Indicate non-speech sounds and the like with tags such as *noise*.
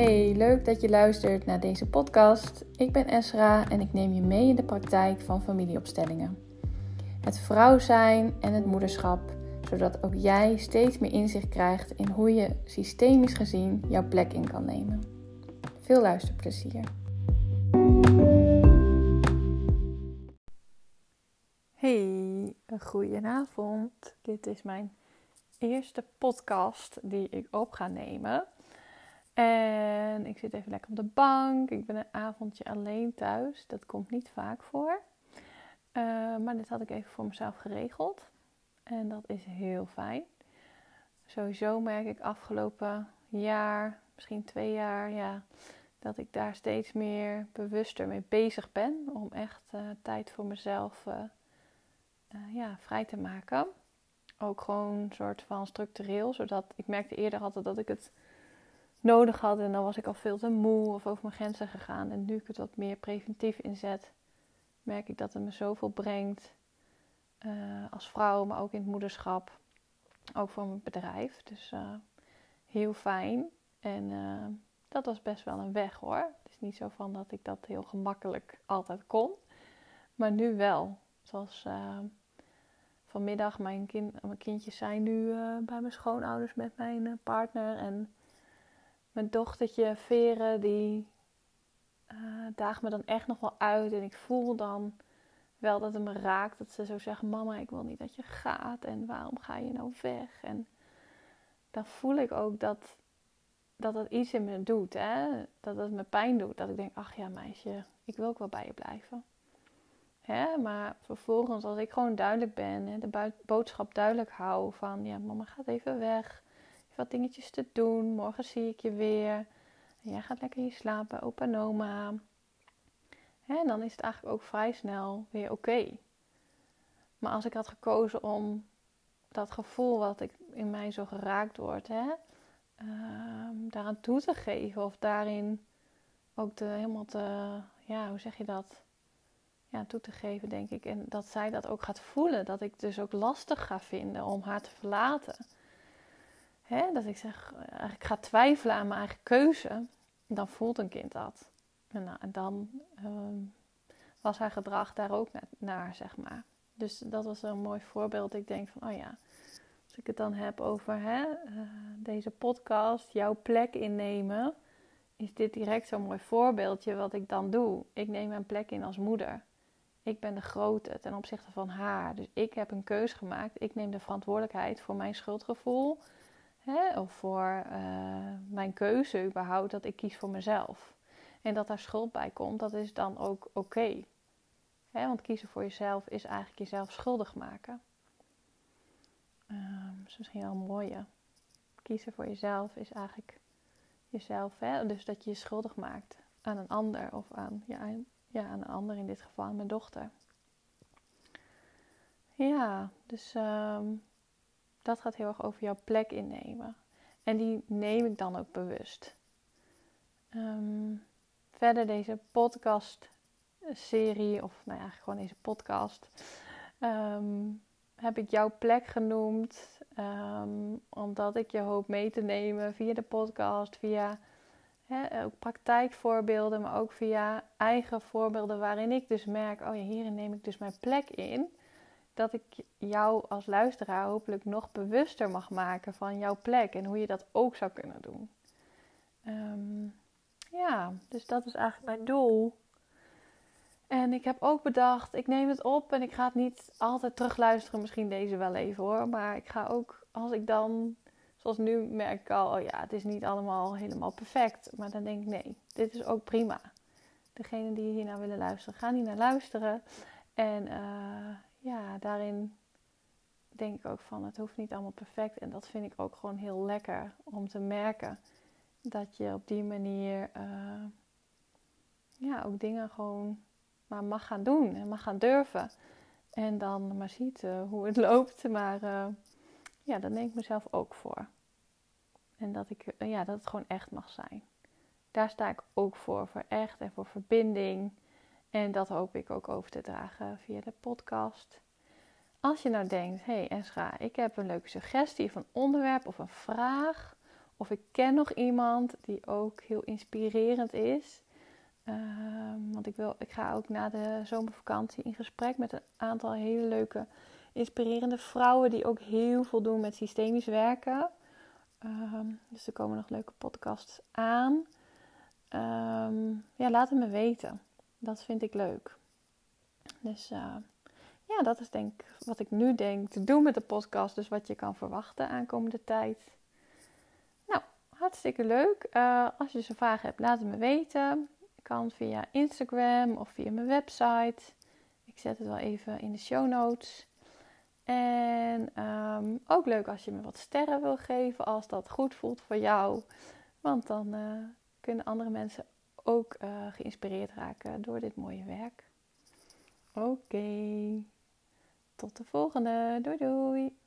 Hey, leuk dat je luistert naar deze podcast. Ik ben Esra en ik neem je mee in de praktijk van familieopstellingen. Het vrouw zijn en het moederschap, zodat ook jij steeds meer inzicht krijgt in hoe je systemisch gezien jouw plek in kan nemen. Veel luisterplezier. Hey, goedenavond. Dit is mijn eerste podcast die ik op ga nemen. En ik zit even lekker op de bank. Ik ben een avondje alleen thuis. Dat komt niet vaak voor. Uh, maar dit had ik even voor mezelf geregeld. En dat is heel fijn. Sowieso merk ik afgelopen jaar, misschien twee jaar, ja, dat ik daar steeds meer bewuster mee bezig ben. Om echt uh, tijd voor mezelf uh, ja, vrij te maken. Ook gewoon een soort van structureel. Zodat ik merkte eerder altijd dat ik het nodig had. En dan was ik al veel te moe of over mijn grenzen gegaan. En nu ik het wat meer preventief inzet, merk ik dat het me zoveel brengt. Uh, als vrouw, maar ook in het moederschap. Ook voor mijn bedrijf. Dus uh, heel fijn. En uh, dat was best wel een weg hoor. Het is niet zo van dat ik dat heel gemakkelijk altijd kon. Maar nu wel. Zoals vanmiddag, mijn, kind, mijn kindjes zijn nu bij mijn schoonouders met mijn partner. En mijn dochtertje Veren, die uh, daagt me dan echt nog wel uit. En ik voel dan wel dat het me raakt. Dat ze zo zeggen, mama, ik wil niet dat je gaat. En waarom ga je nou weg? En dan voel ik ook dat dat, dat iets in me doet. Hè? Dat het me pijn doet. Dat ik denk, ach ja meisje, ik wil ook wel bij je blijven. Hè? Maar vervolgens, als ik gewoon duidelijk ben en de boodschap duidelijk hou van, ja, mama gaat even weg wat dingetjes te doen. Morgen zie ik je weer. Jij gaat lekker hier slapen, opa en oma. En dan is het eigenlijk ook vrij snel weer oké. Maar als ik had gekozen om dat gevoel wat ik in mij zo geraakt wordt, hè, uh, daaraan toe te geven of daarin ook te, helemaal te, ja, hoe zeg je dat? Ja, toe te geven, denk ik. En dat zij dat ook gaat voelen. Dat ik dus ook lastig ga vinden om haar te verlaten hè, dat ik zeg, eigenlijk ga twijfelen aan mijn eigen keuze, dan voelt een kind dat. En, nou, en dan ehm, was haar gedrag daar ook naar, zeg maar. Dus dat was een mooi voorbeeld. Ik denk van, oh ja, als ik het dan heb over hè, uh, deze podcast, jouw plek innemen, is dit direct zo'n mooi voorbeeldje wat ik dan doe. Ik neem mijn plek in als moeder. Ik ben de grote ten opzichte van haar. Dus ik heb een keus gemaakt. Ik neem de verantwoordelijkheid voor mijn schuldgevoel Hè? Of voor uh, mijn keuze überhaupt dat ik kies voor mezelf. En dat daar schuld bij komt, dat is dan ook oké. Want kiezen voor jezelf is eigenlijk jezelf schuldig maken. Um, dat is misschien wel een mooie. Kiezen voor jezelf is eigenlijk jezelf, hè? dus dat je je schuldig maakt aan een ander of aan, ja, ja, aan een ander, in dit geval aan mijn dochter. Ja, dus um, dat gaat heel erg over jouw plek innemen. En die neem ik dan ook bewust. Um, verder deze podcast-serie, of nou ja, gewoon deze podcast, um, heb ik jouw plek genoemd. Um, omdat ik je hoop mee te nemen via de podcast, via hè, ook praktijkvoorbeelden, maar ook via eigen voorbeelden waarin ik dus merk, oh ja, hierin neem ik dus mijn plek in dat ik jou als luisteraar hopelijk nog bewuster mag maken van jouw plek en hoe je dat ook zou kunnen doen. Ehm, ja, dus dat is eigenlijk mijn doel. En ik heb ook bedacht, ik neem het op en ik ga het niet altijd terugluisteren. Misschien deze wel even hoor. Maar ik ga ook, als ik dan, zoals nu merk ik al, oh ja, het is niet allemaal helemaal perfect. Maar dan denk ik, nee, dit is ook prima. Degene die hier naar willen luisteren, gaan hier naar luisteren. En uh, ja, daarin denk ik ook van het hoeft niet allemaal perfect. En dat vind ik ook gewoon heel lekker om te merken. Dat je op die manier uh, ja, ook dingen gewoon maar mag gaan doen en mag gaan durven. En dan maar ziet uh, hoe het *laughs* loopt. Maar uh, ja, daar neem ik mezelf ook voor. En dat, ik, ja, dat het gewoon echt mag zijn. Daar sta ik ook voor, voor echt en voor verbinding. En dat hoop ik ook over te dragen via de podcast. Als je nou denkt, hé hey Esra, ik heb een leuke suggestie of een onderwerp of een vraag of ik ken nog iemand die ook heel inspirerend is. Ehm, want ik, wil, ik ga ook na de zomervakantie in gesprek met een aantal hele leuke, inspirerende vrouwen die ook heel veel doen met systemisch werken. Ehm, dus er komen nog leuke podcasts aan. Ehm, ja, laat het me weten. Dat vind ik leuk. Dus uh, ja, dat is denk ik wat ik nu denk te doen met de podcast. Dus wat je kan verwachten aankomende tijd. Nou, hartstikke leuk. Uh, als je zo'n vragen hebt, laat het me weten. Kan via Instagram of via mijn website. Ik zet het wel even in de show notes. En um, ook leuk als je me wat sterren wil geven, als dat goed voelt voor jou. Want dan uh, kunnen andere mensen ook uh, geïnspireerd raken door dit mooie werk. Oké, tot de volgende. Doei doei.